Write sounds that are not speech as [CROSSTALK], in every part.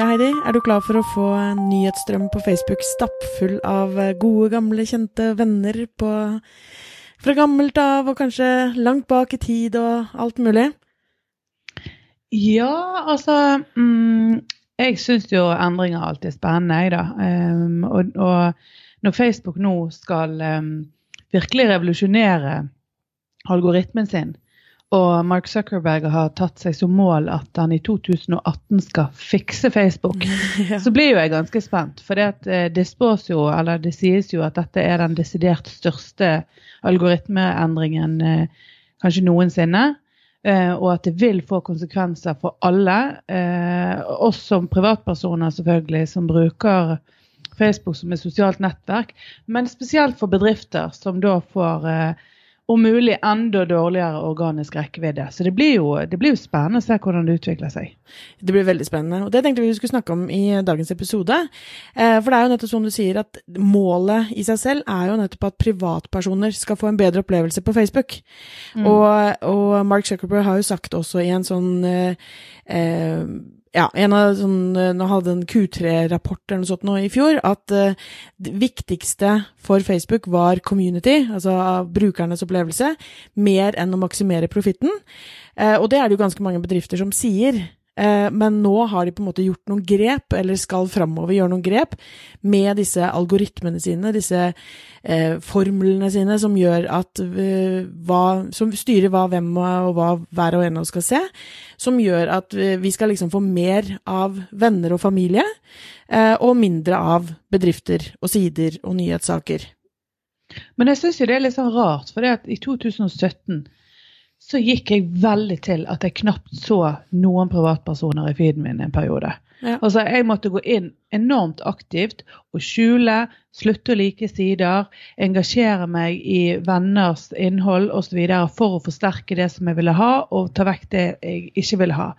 Ja, Heidi, er du klar for å få nyhetsstrøm på Facebook stappfull av eh, gode, gamle, kjente venner på, fra gammelt av og kanskje langt bak i tid og alt mulig? Ja, altså mm, Jeg syns jo endringer alltid er spennende, jeg, da. Um, og, og, når Facebook nå skal um, virkelig revolusjonere algoritmen sin, og Mark Zuckerberg har tatt seg som mål at han i 2018 skal fikse Facebook, [LAUGHS] ja. så blir jo jeg ganske spent. For det, det, spås jo, det sies jo at dette er den desidert største algoritmeendringen eh, kanskje noensinne. Eh, og at det vil få konsekvenser for alle. oss som privatpersoner selvfølgelig, som bruker Facebook som et sosialt nettverk. Men spesielt for bedrifter som da får om mulig enda dårligere organisk rekkevidde. Så det blir, jo, det blir, jo, spennende å se hvordan det utvikler seg. Det blir veldig spennende. Og det tenkte vi skulle snakke om i dagens episode. Eh, for det er jo nettopp som du sier, at målet i seg selv er jo nettopp at privatpersoner skal få en bedre opplevelse på Facebook. Mm. Og, og, Mark Zuckerberg har jo sagt også i en sånn eh, eh ja, en av sånn, eh, Nå hadde en Q3-rapport eller noe sånt nå i fjor, at uh, det viktigste for Facebook var community, altså brukernes opplevelse, mer enn å maksimere profitten. Uh, og det er det jo ganske mange bedrifter som sier. Eh, men nå har de på en måte gjort noen grep, eller skal framover gjøre noen grep, med disse algoritmene sine, disse eh, formlene sine, som gjør at eh, hva, Som styrer hva hvem og hva hver og en av oss skal se. Som gjør at vi skal liksom få mer av venner og familie, og mindre av bedrifter og sider og nyhetssaker. Men jeg syns jo det er litt sånn rart, for i 2017 så gikk jeg veldig til at jeg knapt så noen privatpersoner i feeden min en periode. Ja. Altså, Jeg måtte gå inn enormt aktivt og skjule, slutte å like sider, engasjere meg i venners innhold osv. for å forsterke det som jeg ville ha, og ta vekk det jeg ikke ville ha.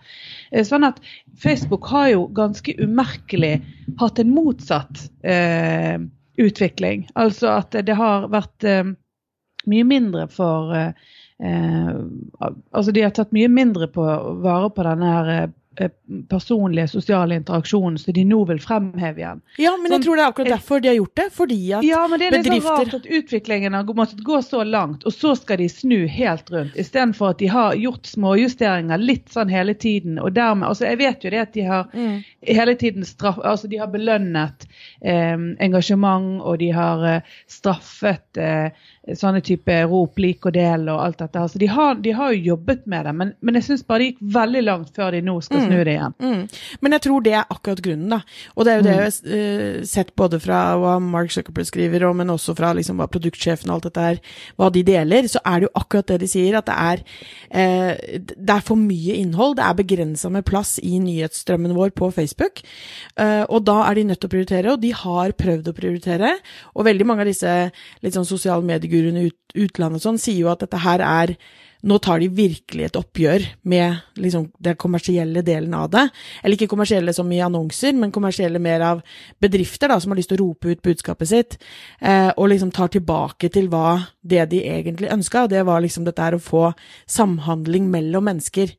Eh, sånn at Facebook har jo ganske umerkelig hatt en motsatt eh, utvikling. Altså at det har vært eh, mye mindre for eh, Eh, altså De har tatt mye mindre på vare på denne her eh, personlige sosiale interaksjonen som de nå vil fremheve igjen. Ja, men sånn, jeg tror det er akkurat derfor de har gjort det. Fordi at ja, men det er litt sånn bedrifter... rart at utviklingen har måttet gå så langt, og så skal de snu helt rundt. Istedenfor at de har gjort småjusteringer litt sånn hele tiden. Og dermed Altså, jeg vet jo det at de har mm. hele tiden straff... Altså, de har belønnet eh, engasjement, og de har eh, straffet eh, sånne type rop, lik og del og alt dette. Altså, de, har, de har jo jobbet med det, men, men jeg syns bare det gikk veldig langt før de nå skal snu det igjen. Mm, mm. Men jeg tror det er akkurat grunnen, da. Og det er jo det mm. jeg har uh, sett både fra hva Mark Zuckerberg skriver, og, men også fra liksom, hva produktsjefen og alt dette her, hva de deler, så er det jo akkurat det de sier, at det er, uh, det er for mye innhold. Det er begrensa med plass i nyhetsstrømmen vår på Facebook. Uh, og da er de nødt til å prioritere, og de har prøvd å prioritere. Og veldig mange av disse litt sånn sosiale medieguruene i ut, utlandet sånn sier jo at dette her er nå tar de virkelig et oppgjør med liksom, den kommersielle delen av det. Eller ikke kommersielle som i annonser, men kommersielle mer av bedrifter da, som har lyst til å rope ut budskapet sitt, eh, og liksom tar tilbake til hva det de egentlig ønska. Det var liksom dette her å få samhandling mellom mennesker.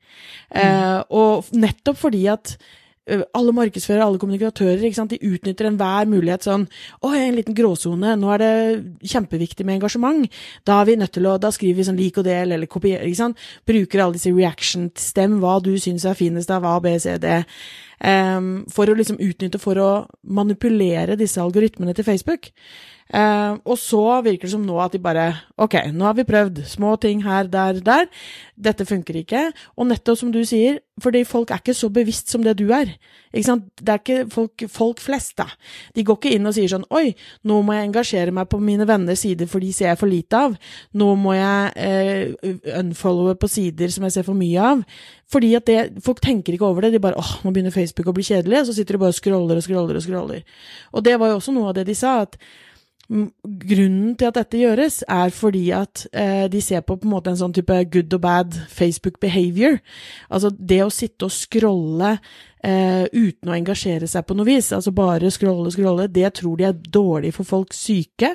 Mm. Eh, og nettopp fordi at alle markedsførere, alle kommunikatører, de utnytter enhver mulighet sånn Å, en liten gråsone, nå er det kjempeviktig med engasjement. Da er vi nødt til å, da skriver vi sånn lik og del, eller kopier, ikke sant. Bruker alle disse reaction stem, hva du syns er finest av A, B, C, D. Um, for å liksom utnytte, for å manipulere disse algoritmene til Facebook. Uh, og så virker det som nå at de bare Ok, nå har vi prøvd. Små ting her, der, der. Dette funker ikke. Og nettopp som du sier, fordi folk er ikke så bevisst som det du er. Ikke sant? Det er ikke folk, folk flest, da. De går ikke inn og sier sånn Oi, nå må jeg engasjere meg på mine venners sider, for de ser jeg for lite av. Nå må jeg uh, unfollowe på sider som jeg ser for mye av. Fordi at det, Folk tenker ikke over det. De bare åh, nå begynner Facebook å bli kjedelig. Og så sitter de bare og scroller og scroller og scroller. Og det var jo også noe av det de sa. at Grunnen til at dette gjøres, er fordi at eh, de ser på på en måte en sånn type good og bad Facebook behavior. Altså det å sitte og scrolle eh, uten å engasjere seg på noe vis. Altså bare scrolle, scrolle. Det tror de er dårlig for folk syke.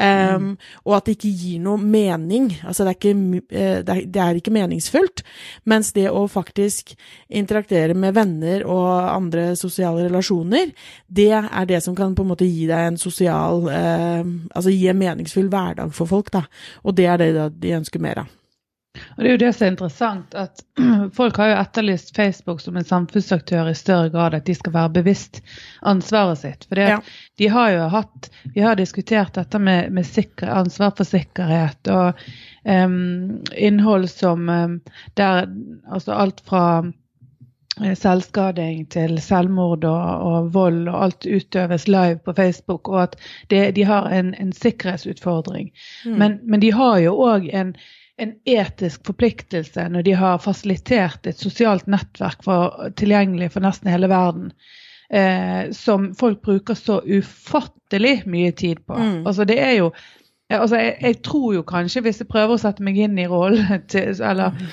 Um, Og at det ikke gir noe mening. Altså det er, ikke, eh, det, er, det er ikke meningsfullt. Mens det å faktisk interaktere med venner og andre sosiale relasjoner, det er det som kan på en måte gi deg en sosial eh, Altså gi en meningsfull hverdag for folk, da. Og det er det de ønsker mer av. Og Det er jo det som er interessant, at [CLEARS THROAT] folk har jo etterlyst Facebook som en samfunnsaktør i større grad, at de skal være bevisst ansvaret sitt. For ja. de har jo hatt, Vi har diskutert dette med, med sikre, ansvar for sikkerhet og um, innhold som um, der Altså alt fra eh, selvskading til selvmord og, og, vold, og alt utøves live på Facebook, og at det, de har en, en sikkerhetsutfordring. Mm. Men, men, de har jo òg en, en etisk forpliktelse når de har fasilitert et sosialt nettverk for, tilgjengelig for nesten hele verden. Eh, som folk bruker så ufattelig mye tid på. Mm. Altså det er jo altså jeg, jeg, tror jo kanskje, hvis jeg prøver å sette meg inn i rollen [LAUGHS] til Eller mm.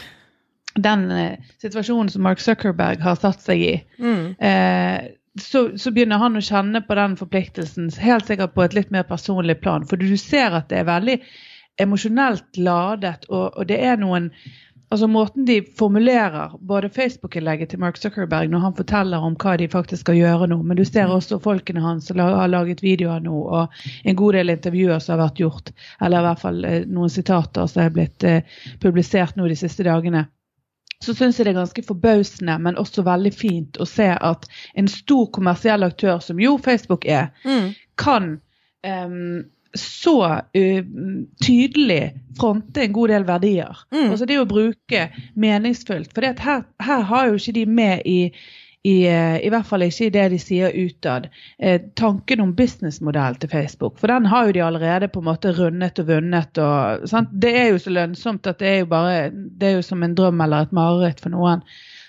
den eh, situasjonen som Mark Zuckerberg har satt seg i. Mm. Eh, så, så, begynner han å kjenne på den forpliktelsen, helt sikkert på et litt mer personlig plan. For du ser at det er veldig emosjonelt ladet, og, og, det er noen Altså Måten de formulerer både Facebook-innlegget til Mark Zuckerberg når han forteller om hva de faktisk skal gjøre nå, men du ser også folkene hans som har laget videoer nå, og en god del intervjuer som har vært gjort, eller i hvert fall eh, noen sitater som er blitt eh, publisert nå de siste dagene så syns jeg det er ganske forbausende, men også veldig fint å se at en stor kommersiell aktør, som jo Facebook er, mm. kan um, så uh, tydelig fronte en god del verdier. Mm. Altså det å bruke meningsfullt. For her, her, har jo ikke de med i, i, uh, i hvert fall ikke i det de sier utad, uh, tanken om businessmodell til Facebook. For den har jo de allerede på en måte rundet og vunnet. Og, det er jo så lønnsomt at det er jo bare det er jo som en drøm eller et mareritt for noen.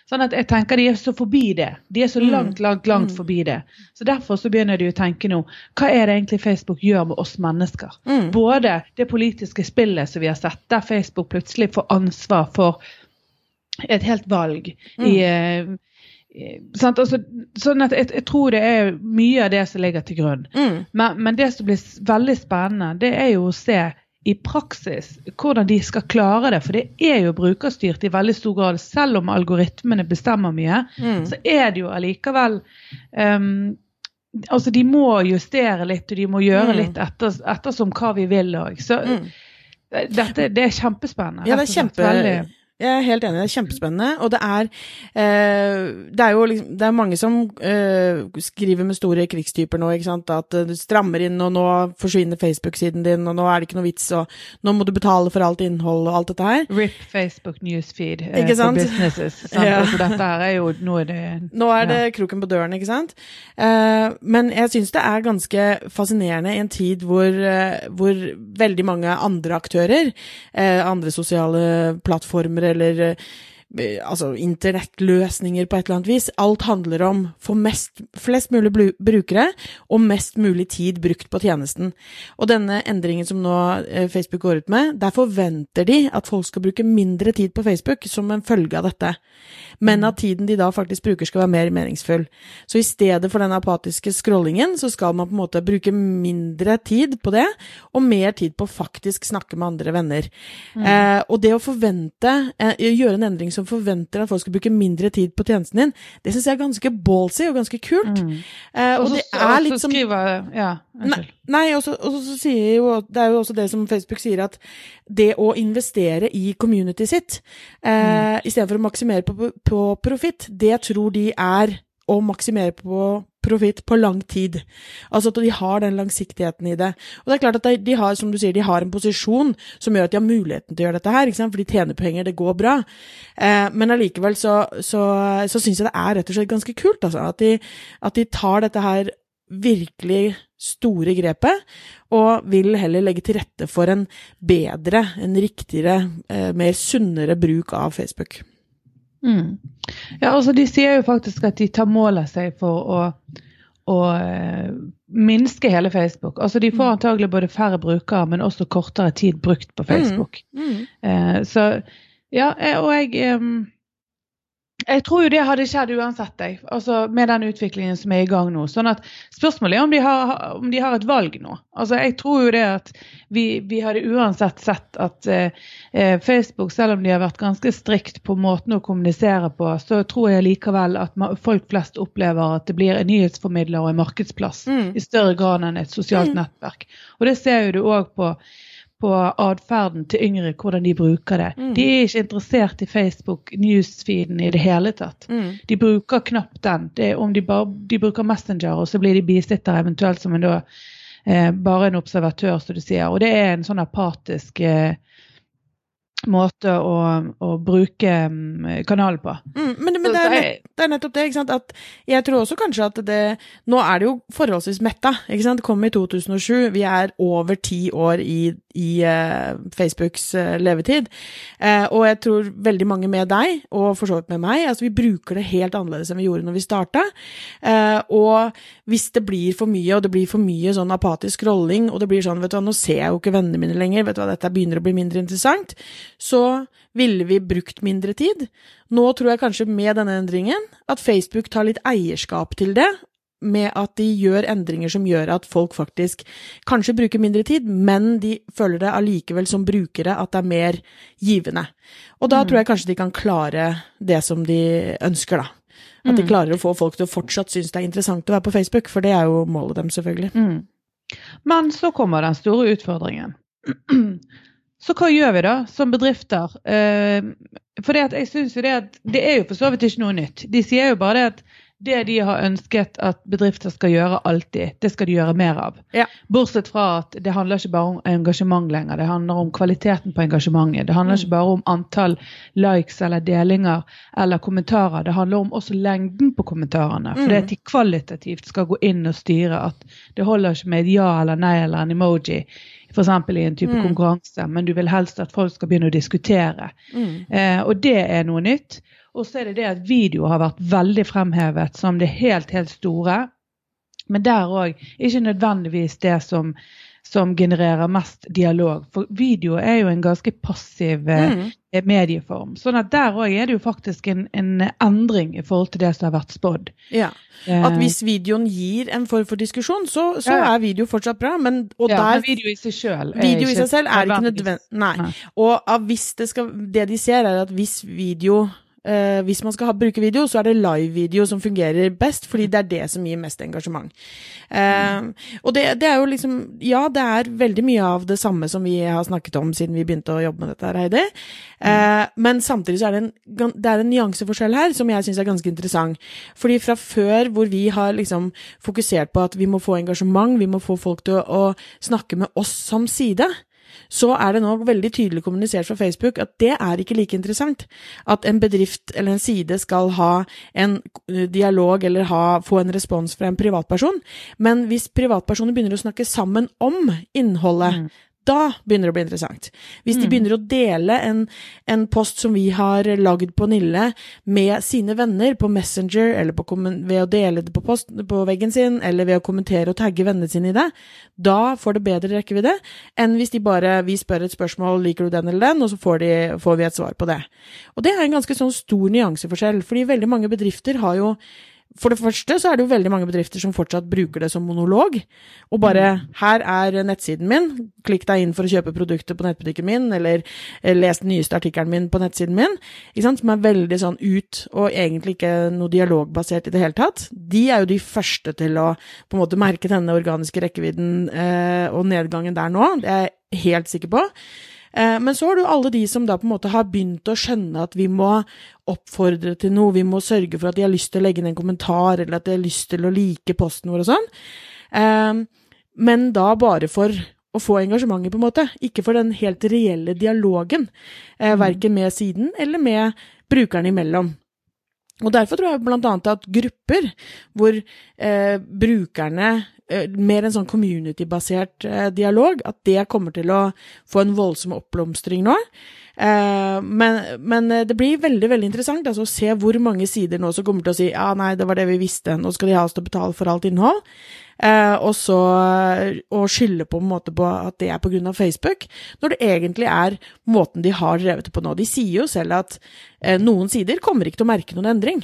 Sånn at jeg tenker De er så forbi det. De er så mm. langt, langt, langt mm. forbi det. Så Derfor så begynner de å tenke nå hva er det egentlig Facebook gjør med oss mennesker? Mm. Både det politiske spillet som vi har sett, der Facebook plutselig får ansvar for et helt valg i eh? Altså, sånn at jeg, jeg, tror det er mye av det som ligger til grunn. Mm. Men, men, det som blir veldig spennende, det er jo å se i praksis hvordan de skal klare det. For det er jo brukerstyrt i veldig stor grad. Selv om algoritmene bestemmer mye, mm. så er det jo allikevel um, Altså, de må justere litt, og de må gjøre mm. litt etter, ettersom hva vi vil òg. Så mm. dette, det er kjempespennende. Ja, det er kjempe... Jeg er helt enig, det er kjempespennende. Og det er, eh, det er jo liksom, det er mange som eh, skriver med store krigstyper nå, ikke sant. At du strammer inn, og nå forsvinner Facebook-siden din, og nå er det ikke noe vits, og nå må du betale for alt innhold og alt dette her. RIP Facebook newsfeed eh, ikke sant? for businesses. Sant? Ja. Altså, dette her er jo Nå er det Nå er det ja. kroken på døren, ikke sant. Eh, men jeg syns det er ganske fascinerende i en tid hvor, eh, hvor veldig mange andre aktører, eh, andre sosiale plattformer eller eh, altså internettløsninger på et eller annet vis. Alt handler om få flest mulig brukere og mest mulig tid brukt på tjenesten. Og denne endringen som nå eh, Facebook går ut med, der forventer de at folk skal bruke mindre tid på Facebook som en følge av dette men at tiden de da faktisk bruker skal være mer meningsfull. Så i stedet for den apatiske scrollingen, så skal man på en måte bruke mindre tid på det, og mer tid på å faktisk snakke med andre venner. Mm. Eh, og det å forvente, eh, gjøre en endring som forventer at folk skal bruke mindre tid på tjenesten din, det syns jeg er ganske ballsy og ganske kult. Mm. Eh, og, og det er litt som ja, Nei, nei og så sier jo Det er jo også det som Facebook sier, at det å investere i community sitt, eh, mm. istedenfor å maksimere på, på profitt, det tror de er å maksimere på profitt på lang tid. Altså at de har den langsiktigheten i det. Og det er klart at de har, som du sier, de har en posisjon som gjør at de har muligheten til å gjøre dette her, ikke sant? for de tjener penger, det går bra. Eh, men allikevel så, så, så syns jeg det er rett og slett ganske kult, altså. At de, at de tar dette her virkelig store grepet, og vil heller legge til rette for en bedre, en riktigere, eh, mer sunnere bruk av Facebook. Mm. Ja, altså De sier jo faktisk at de tar mål av seg for å, å uh, minske hele Facebook. Altså De får mm. antagelig både færre brukere, men også kortere tid brukt på Facebook. Mm. Mm. Uh, så ja, og jeg um, Jeg tror jo det hadde skjedd uansett, jeg. Altså, med den utviklingen som er i gang nå. Sånn at Spørsmålet er om de har, om de har et valg nå. Altså, Jeg tror jo det at vi, vi hadde uansett sett at eh, eh Facebook, selv om de har vært ganske strikt på måten å kommunisere på, så tror jeg likevel at folk flest opplever at det blir en nyhetsformidler og en markedsplass mm. i større grad enn et sosialt mm. nettverk. Og det ser jo du òg på på atferden til yngre, hvordan de bruker det. Mm. De er ikke interessert i Facebook newsfeeden i det hele tatt. Mm. De bruker knapt den. om de, bare, de bruker Messenger, og så blir de bisitter eventuelt som en da eh, bare en observatør, som du sier. Og det er en sånn apatisk eh, måte å, å, bruke mm, kanalen på. Mm, men, men det, er nett, det, er nettopp det. ikke sant? At jeg tror også kanskje at det Nå er det jo forholdsvis metta. ikke sant? Det kom i 2007. Vi er over ti år i, i uh, Facebooks uh, levetid. Uh, og jeg tror veldig mange med deg, og for så vidt med meg, altså vi bruker det helt annerledes enn vi gjorde når vi starta. og hvis det blir for mye, og det blir for mye sånn apatisk scrolling, og det blir sånn vet du hva, nå ser jeg jo ikke vennene mine lenger, vet du hva, dette begynner å bli mindre interessant så ville vi brukt mindre tid. Nå tror jeg kanskje med denne endringen at Facebook tar litt eierskap til det, med at de gjør endringer som gjør at folk faktisk kanskje bruker mindre tid, men de føler det allikevel som brukere at det er mer givende. Og da mm. tror jeg kanskje de kan klare det som de ønsker, da. At de mm. klarer å få folk til å fortsatt synes det er interessant å være på Facebook, for det er jo målet dem, selvfølgelig. Mm. Men så kommer den store utfordringen. [CLEARS THROAT] Så hva gjør vi da som bedrifter? Eh, for jeg synes jo det at det er jo for så vidt ikke noe nytt. De sier jo bare det at det de har ønsket at bedrifter skal gjøre alltid, det skal de gjøre mer av. Ja. Bortsett fra at det handler ikke bare om engasjement lenger, det handler om kvaliteten på engasjementet. Det handler mm. ikke bare om antall likes eller delinger eller kommentarer, det handler om også lengden på kommentarene. For mm. det at de kvalitativt skal gå inn og styre at det holder ikke med et ja eller nei eller en emoji f.eks. i en type mm. konkurranse, men du vil helst at folk skal begynne å diskutere. Mm. Eh, og det er noe nytt. Og så er det det at video har vært veldig fremhevet som det helt, helt store. Men der òg ikke nødvendigvis det som som genererer mest dialog. For video er jo en ganske passiv eh, mm. medieform. sånn at der òg er det jo faktisk en, en, endring i forhold til det som har vært spådd. Ja. Eh. At hvis videoen gir en form for diskusjon, så, så ja. er video fortsatt bra. Men, og ja, der, men video i seg sjøl Video i seg selv er ikke nødvendig. Nei. Nei. Og hvis det skal Det de ser, er at hvis video Uh, hvis man skal ha, bruke video, så er det live-video som fungerer best, fordi det er det som gir mest engasjement. Uh, og det, det, er jo liksom Ja, det er veldig mye av det samme som vi har snakket om siden vi begynte å jobbe med dette, her, Heidi. Uh, men samtidig så er det en, det er en nyanseforskjell her som jeg syns er ganske interessant. Fordi fra før hvor vi har liksom fokusert på at vi må få engasjement, vi må få folk til å, å snakke med oss som side, så er det nå veldig tydelig kommunisert fra Facebook at det er ikke like interessant. At en bedrift eller en side skal ha en dialog eller ha, få en respons fra en privatperson. Men hvis privatpersoner begynner å snakke sammen om innholdet, mm da begynner det å bli interessant. Hvis de mm. begynner å dele en, en, post som vi har lagd på Nille med sine venner på Messenger, eller på, ved å dele det på, post, på, veggen sin, eller ved å kommentere og tagge vennene sine i det, da får det bedre rekkevidde enn hvis de bare vi spør et spørsmål liker du den eller den, og så får, de, får vi et svar på det. Og det er en ganske sånn stor nyanseforskjell, fordi veldig mange bedrifter har jo for det første så er det jo veldig mange bedrifter som fortsatt bruker det som monolog. Og bare mm. 'her er nettsiden min, klikk deg inn for å kjøpe produkter på nettbutikken min', eller eh, 'les den nyeste artikkelen min på nettsiden min', ikke sant? som er veldig sånn ut, og egentlig ikke noe dialogbasert i det hele tatt. De er jo de første til å på en måte merke denne organiske rekkevidden eh, og nedgangen der nå, det er jeg helt sikker på. Eh, men så har du alle de som da på en måte har begynt å skjønne at vi må oppfordre til noe, vi må sørge for at de har lyst til å legge inn en kommentar, eller at de har lyst til å like posten vår og sånn. Eh, men da bare for å få engasjementet, på en måte, ikke for den helt reelle dialogen. Eh, mm. Verken med siden eller med brukerne imellom. Og Derfor tror jeg annet at grupper hvor eh, brukerne mer en sånn community-basert eh, dialog, at det kommer til å få en voldsom oppblomstring nå. Eh, men, men det blir veldig veldig interessant altså, å se hvor mange sider nå som kommer til å si ja, nei, det var det vi visste, nå skal de ha oss til å betale for alt innhold. Eh, og så å skylde på, en måte på at det er pga. Facebook, når det egentlig er måten de har drevet det på nå. De sier jo selv at eh, noen sider kommer ikke til å merke noen endring.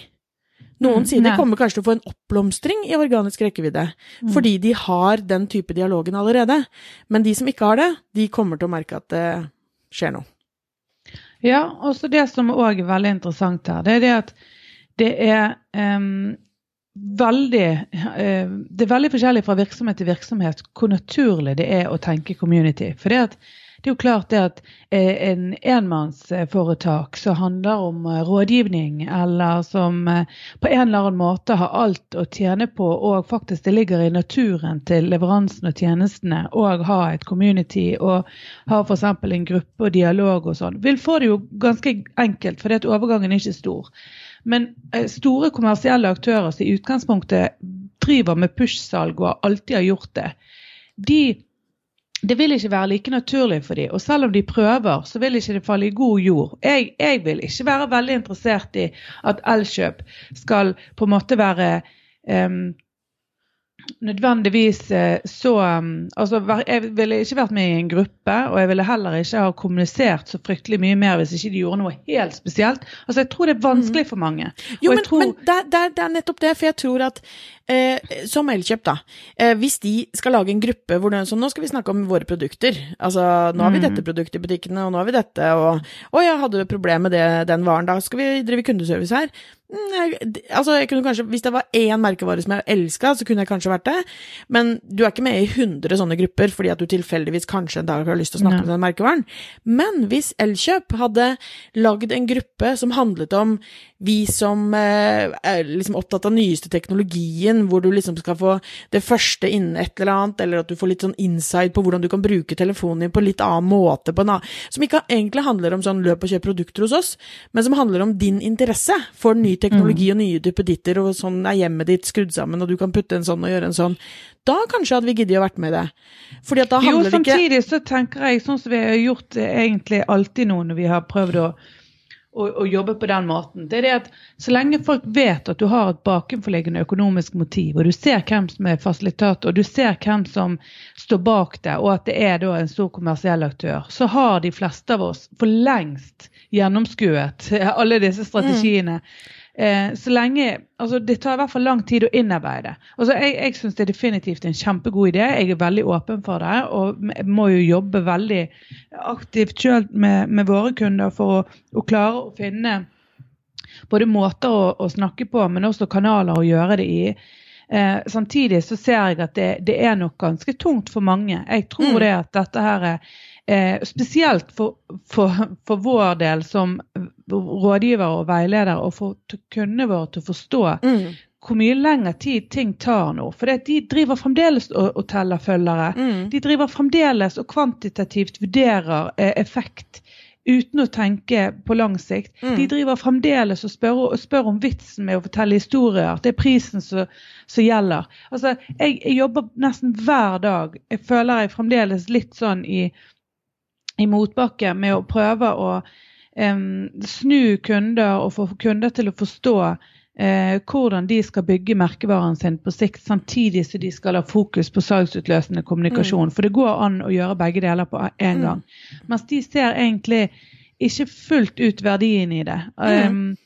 Noen Mm, sider kommer kanskje til å få en oppblomstring i organisk rekkevidde, Mm. fordi de har den type dialogen allerede. Men de som ikke har det, de kommer til å merke at det skjer noe. Ja, og så det som òg er veldig interessant her, det er det at det er um, veldig uh, Det er veldig forskjellig fra virksomhet til virksomhet hvor naturlig det er å tenke community. For det, at, det er jo klart det at eh, en enmannsforetak som handler om eh, rådgivning, eller som eh, på en eller annen måte har alt å tjene på, og faktisk det ligger i naturen til leveransen og tjenestene, og ha et community og ha f.eks. en gruppe og dialog og sånn, vil få det jo ganske enkelt, fordi at overgangen er ikke stor. Men store kommersielle aktører som i utgangspunktet driver med push-salg og alltid har gjort det, de, det vil ikke være like naturlig for dem. Og selv om de prøver, så vil ikke det falle i god jord. Jeg, jeg vil ikke være veldig interessert i at Elkjøp skal på en måte være em, nødvendigvis eh, så um, altså, Jeg ville ikke vært med i en gruppe, og jeg ville heller ikke ha kommunisert så fryktelig mye mer hvis ikke de gjorde noe helt spesielt. Altså, Jeg tror det er vanskelig for mange. Jo, men, tror, men det, det, det er nettopp det, for jeg tror at eh, som Elkjøp, da, eh, hvis de skal lage en gruppe hvor det så sånn, nå skal vi snakke om våre produkter, altså nå har vi Mm. dette produktet i butikkene, og nå har vi dette, og å ja, hadde du et problem med det, den varen, da skal vi drive kundeservice her. Altså, jeg kunne kanskje, Hvis det var én merkevare som jeg elska, så kunne jeg kanskje vært det, men du er ikke med i 100 sånne grupper fordi at du tilfeldigvis kanskje en dag har lyst til å snakke om den merkevaren. Men hvis Elkjøp hadde lagd en gruppe som handlet om vi som eh, er liksom opptatt av nyeste teknologien, hvor du liksom skal få det første innen et eller annet, eller at du får litt sånn inside på hvordan du kan bruke telefonen din på en litt annen måte, på en annen, som ikke egentlig handler om sånn løp og kjøp produkter hos oss, men som handler om din interesse for ny teknologi og nye duppeditter, og sånn er hjemmet ditt skrudd sammen, og du kan putte en sånn og gjøre en sånn. Da kanskje hadde vi giddet å vært med i det. Fordi at da jo, handler det ikke samtidig så tenker jeg, sånn som vi har gjort egentlig alltid nå når vi har prøvd å, å, å jobbe på den måten, det er det at så lenge folk vet at du har et bakenforliggende økonomisk motiv, og du ser hvem som er fasilitator, og du ser hvem som står bak det, og at det er da en stor kommersiell aktør, så har de fleste av oss for lengst gjennomskuet [LAUGHS] alle disse strategiene. Eh, så lenge, altså Det tar i hvert fall lang tid å innarbeide. Altså Jeg, jeg syns det er definitivt en kjempegod idé. Jeg er veldig åpen for det. Og må jo jobbe veldig aktivt sjøl med, med våre kunder for å, å klare å finne både måter å, å snakke på, men også kanaler å gjøre det i. Eh, samtidig så ser jeg at det, det er nok ganske tungt for mange. Jeg tror Mm. det at dette her er eh, Spesielt for, for, for vår del som rådgiver og veileder, og for kundene våre til å forstå mm, hvor mye lengre tid ting tar nå. For det, de driver fremdeles og, og teller følgere. mm. De driver fremdeles og kvantitativt vurderer eh, effekt uten å tenke på lang sikt. Mm. De driver fremdeles og spør, og spør om vitsen med å fortelle historier. Det er prisen som som gjelder. Altså, jeg, jeg jobber nesten hver dag. Jeg føler jeg fremdeles litt sånn i, i motbakke med å prøve å um, snu kunder og få kunder til å forstå uh, hvordan de skal bygge merkevaren sin på sikt, samtidig som de skal ha fokus på salgsutløsende kommunikasjon. For det går an å gjøre begge deler på en Mm. gang. Mens de ser egentlig ikke fullt ut verdien i det. Mm. Um,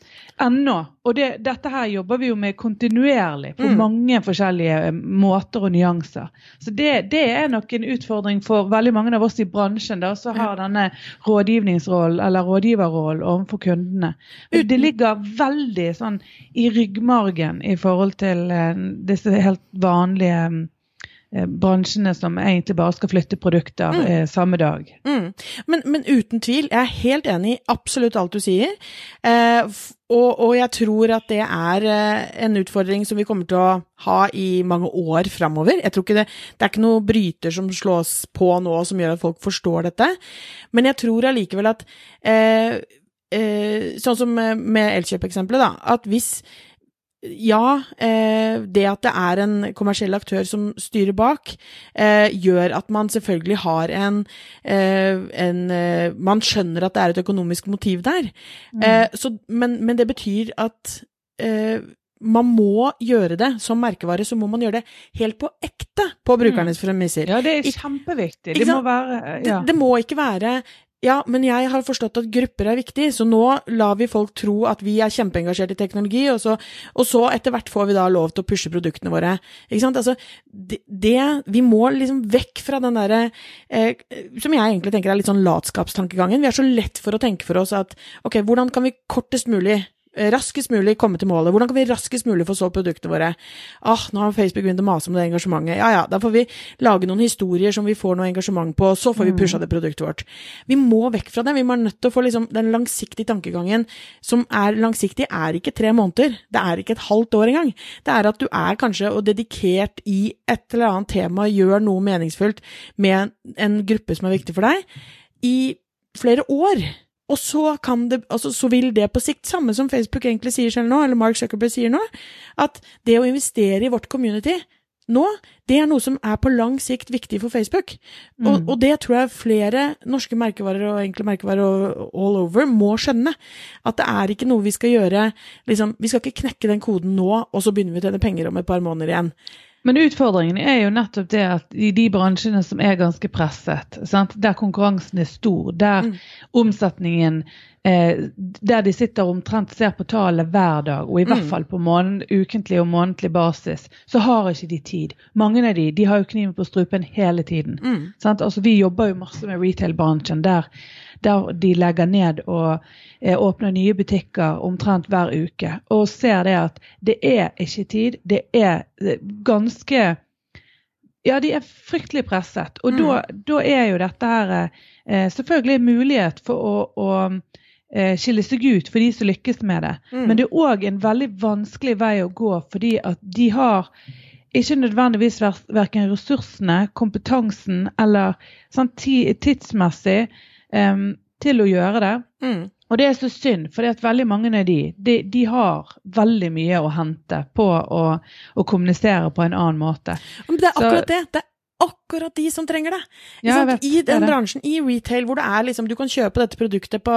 Ennå. Og det, dette her jobber vi jo med kontinuerlig på Mm. mange forskjellige eh, måter og nyanser. Så det, det er nok en utfordring for veldig mange av oss i bransjen da, som har denne rådgivningsrollen eller rådgiverrollen overfor kundene. Men Det ligger veldig sånn i ryggmargen i forhold til eh, disse helt vanlige eh, bransjene som egentlig bare skal flytte produkter Mm. eh, samme dag. Mm. Men, men uten tvil, jeg er helt enig i absolutt alt du sier. Eh, og, og jeg tror at det er eh, en utfordring som vi kommer til å ha i mange år framover. Jeg tror ikke det, det er ikke noe bryter som slås på nå som gjør at folk forstår dette. Men jeg tror allikevel at eh, eh, Sånn som med- med Elkjøp-eksempelet, da. At hvis ja, eh, det at det er en kommersiell aktør som styrer bak, eh, gjør at man selvfølgelig har en, eh, en Man skjønner at det er et økonomisk motiv der. Mm. Eh, så, men, men, det betyr at eh, man må gjøre det som merkevare, så må man gjøre det helt på ekte på brukernes premisser. Ja, det er kjempeviktig. Det må være ja. det, det må ikke være ja, men jeg har forstått at grupper er viktig, så nå lar vi folk tro at vi er kjempeengasjert i teknologi, og så, og så etter hvert får vi da lov til å pushe produktene våre. Ikke sant? Altså, det, det Vi må liksom vekk fra den derre eh, Som jeg egentlig tenker er litt sånn latskapstankegangen. Vi er så lett for å tenke for oss at ok, hvordan kan vi kortest mulig raskest mulig komme til målet. Hvordan kan vi raskest mulig få solgt produktene våre? Ah, nå har Facebook begynt å mase om det engasjementet. Ja ja, da får vi lage noen historier som vi får noe engasjement på, så får vi mm. pusha det produktet vårt. Vi må vekk fra det. Vi må nødt til å få liksom den langsiktige tankegangen som er langsiktig, er ikke tre måneder. Det er ikke et halvt år engang. Det er at du er kanskje og dedikert i et eller annet tema, gjør noe meningsfullt med en gruppe som er viktig for deg, i flere år. Og så, det, altså, så, vil det på sikt, samme som Facebook egentlig sier selv nå, eller Mark Zuckerberg sier nå, at det å investere i vårt community nå, det er noe som er på lang sikt viktig for Facebook. Mm. Og, og, det tror jeg flere norske merkevarer og enkle merkevarer all over må skjønne. At det er ikke noe vi skal gjøre liksom, Vi skal ikke knekke den koden nå, og så begynner vi å tjene penger om et par måneder igjen. Men utfordringen er jo nettopp det at i de bransjene som er ganske presset, sant? der konkurransen er stor, der mm. omsetningen eh, Der de sitter omtrent ser på tallet hver dag, og i mm. hvert fall på måned, ukentlig og månedlig basis, så har ikke de tid. Mange av de de har jo kniven på strupen hele tiden. Mm. Altså, vi jobber jo masse med retail-bransjen der der de legger ned og eh, åpner nye butikker omtrent hver uke. Og ser det at det er ikke tid. Det er ganske Ja, de er fryktelig presset. Og mm. da, da, er jo dette her eh, selvfølgelig en mulighet for å, å eh, skille seg ut for de som lykkes med det. Mm. Men det er òg en veldig vanskelig vei å gå, fordi at de har ikke nødvendigvis verken ressursene, kompetansen eller sånn, tidsmessig um, til å gjøre det. Mm. Og det er så synd, for veldig mange av de, de, de, har veldig mye å hente på å, å kommunisere på en annen måte. Men det er akkurat så, det. Det er akkurat de som trenger det. Ja, vet, I den bransjen, i retail, hvor det er liksom Du kan kjøpe dette produktet på,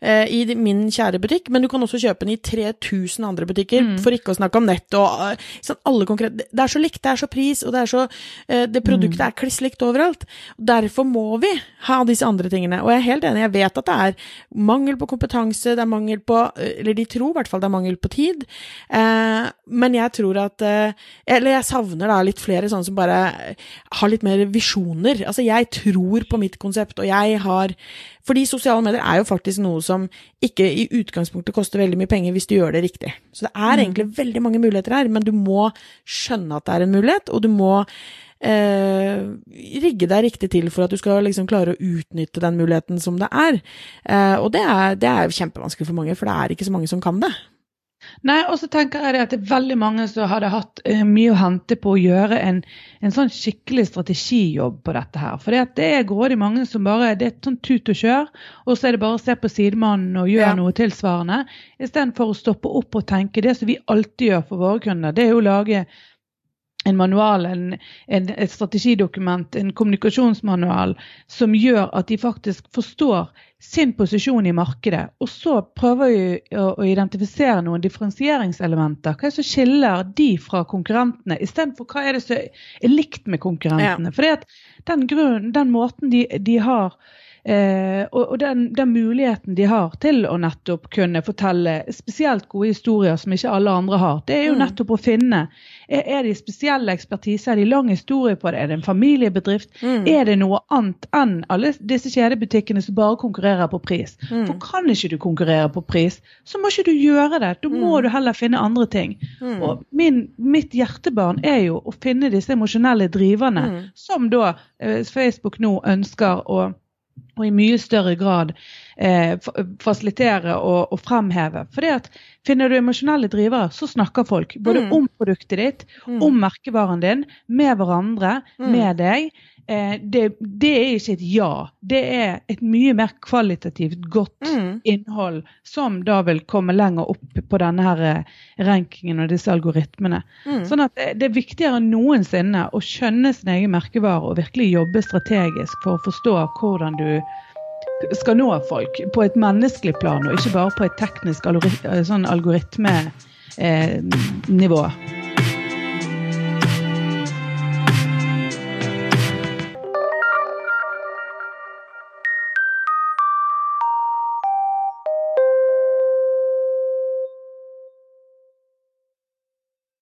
eh, i min kjære butikk, men du kan også kjøpe den i 3000 andre butikker, mm. for ikke å snakke om nett og uh, sånn alle konkrete Det er så likt, det er så pris, og det er så eh, Det produktet mm. er kliss likt overalt. Derfor må vi ha disse andre tingene. Og jeg er helt enig, jeg vet at det er mangel på kompetanse, det er mangel på Eller de tror i hvert fall det er mangel på tid, men jeg tror at Eller jeg savner da litt flere sånne som bare har litt mer visjoner. Altså, jeg tror på mitt konsept, og jeg har Fordi sosiale medier er jo faktisk noe som ikke i utgangspunktet koster veldig mye penger hvis du gjør det riktig. Så det er mm. egentlig veldig mange muligheter her, men du må skjønne at det er en mulighet, og du må eh, rigge deg riktig til for at du skal liksom klare å utnytte den muligheten som det er. Eh, og det er, det er kjempevanskelig for mange, for det er ikke så mange som kan det. Nei, og så tenker jeg at det er veldig mange som hadde hatt uh, mye å hente på å gjøre en, en sånn skikkelig strategijobb på dette her. For det er grådig mange som bare Det er sånn tut og kjør, og så er det bare å se på sidemannen og gjøre ja. noe tilsvarende. Istedenfor å stoppe opp og tenke det som vi alltid gjør for våre kunder. Det er jo å lage en manual, en, en, et strategidokument, en kommunikasjonsmanual som gjør at de faktisk forstår sin posisjon i markedet. Og så prøver vi å, å identifisere noen differensieringselementer. Hva er det som skiller de fra konkurrentene, istedenfor hva er det som er likt med konkurrentene. Ja. For den, den måten de, de har Eh, og, og den, den, muligheten de har til å nettopp kunne fortelle spesielt gode historier som ikke alle andre har, det er jo mm. nettopp å finne Er, er de spesielle ekspertise, er de lang historie på det, er det en familiebedrift? Mm. Er det noe annet enn alle disse kjedebutikkene som bare konkurrerer på pris? Mm. For kan ikke du konkurrere på pris, så må ikke du gjøre det. Da må mm. du heller finne andre ting. Mm. Og min, mitt hjertebarn er jo å finne disse emosjonelle driverne, mm. som da eh, Facebook nå ønsker å og i mye større grad eh, fasilitere og, og, fremheve. Fordi at Finner du emosjonelle drivere, så snakker folk både mm. om produktet ditt, mm. om merkevaren din, med hverandre, mm. med deg. Eh, det, det er ikke et ja. Det er et mye mer kvalitativt godt Mm. innhold som da vil komme lenger opp på denne her eh, rankingen og disse algoritmene. Mm. Sånn at det, det er viktigere enn noensinne å skjønne sin egen merkevare og virkelig jobbe strategisk for å forstå hvordan du skal nå folk på et menneskelig plan, og ikke bare på et teknisk algoritme, eh, sånn algoritmenivå.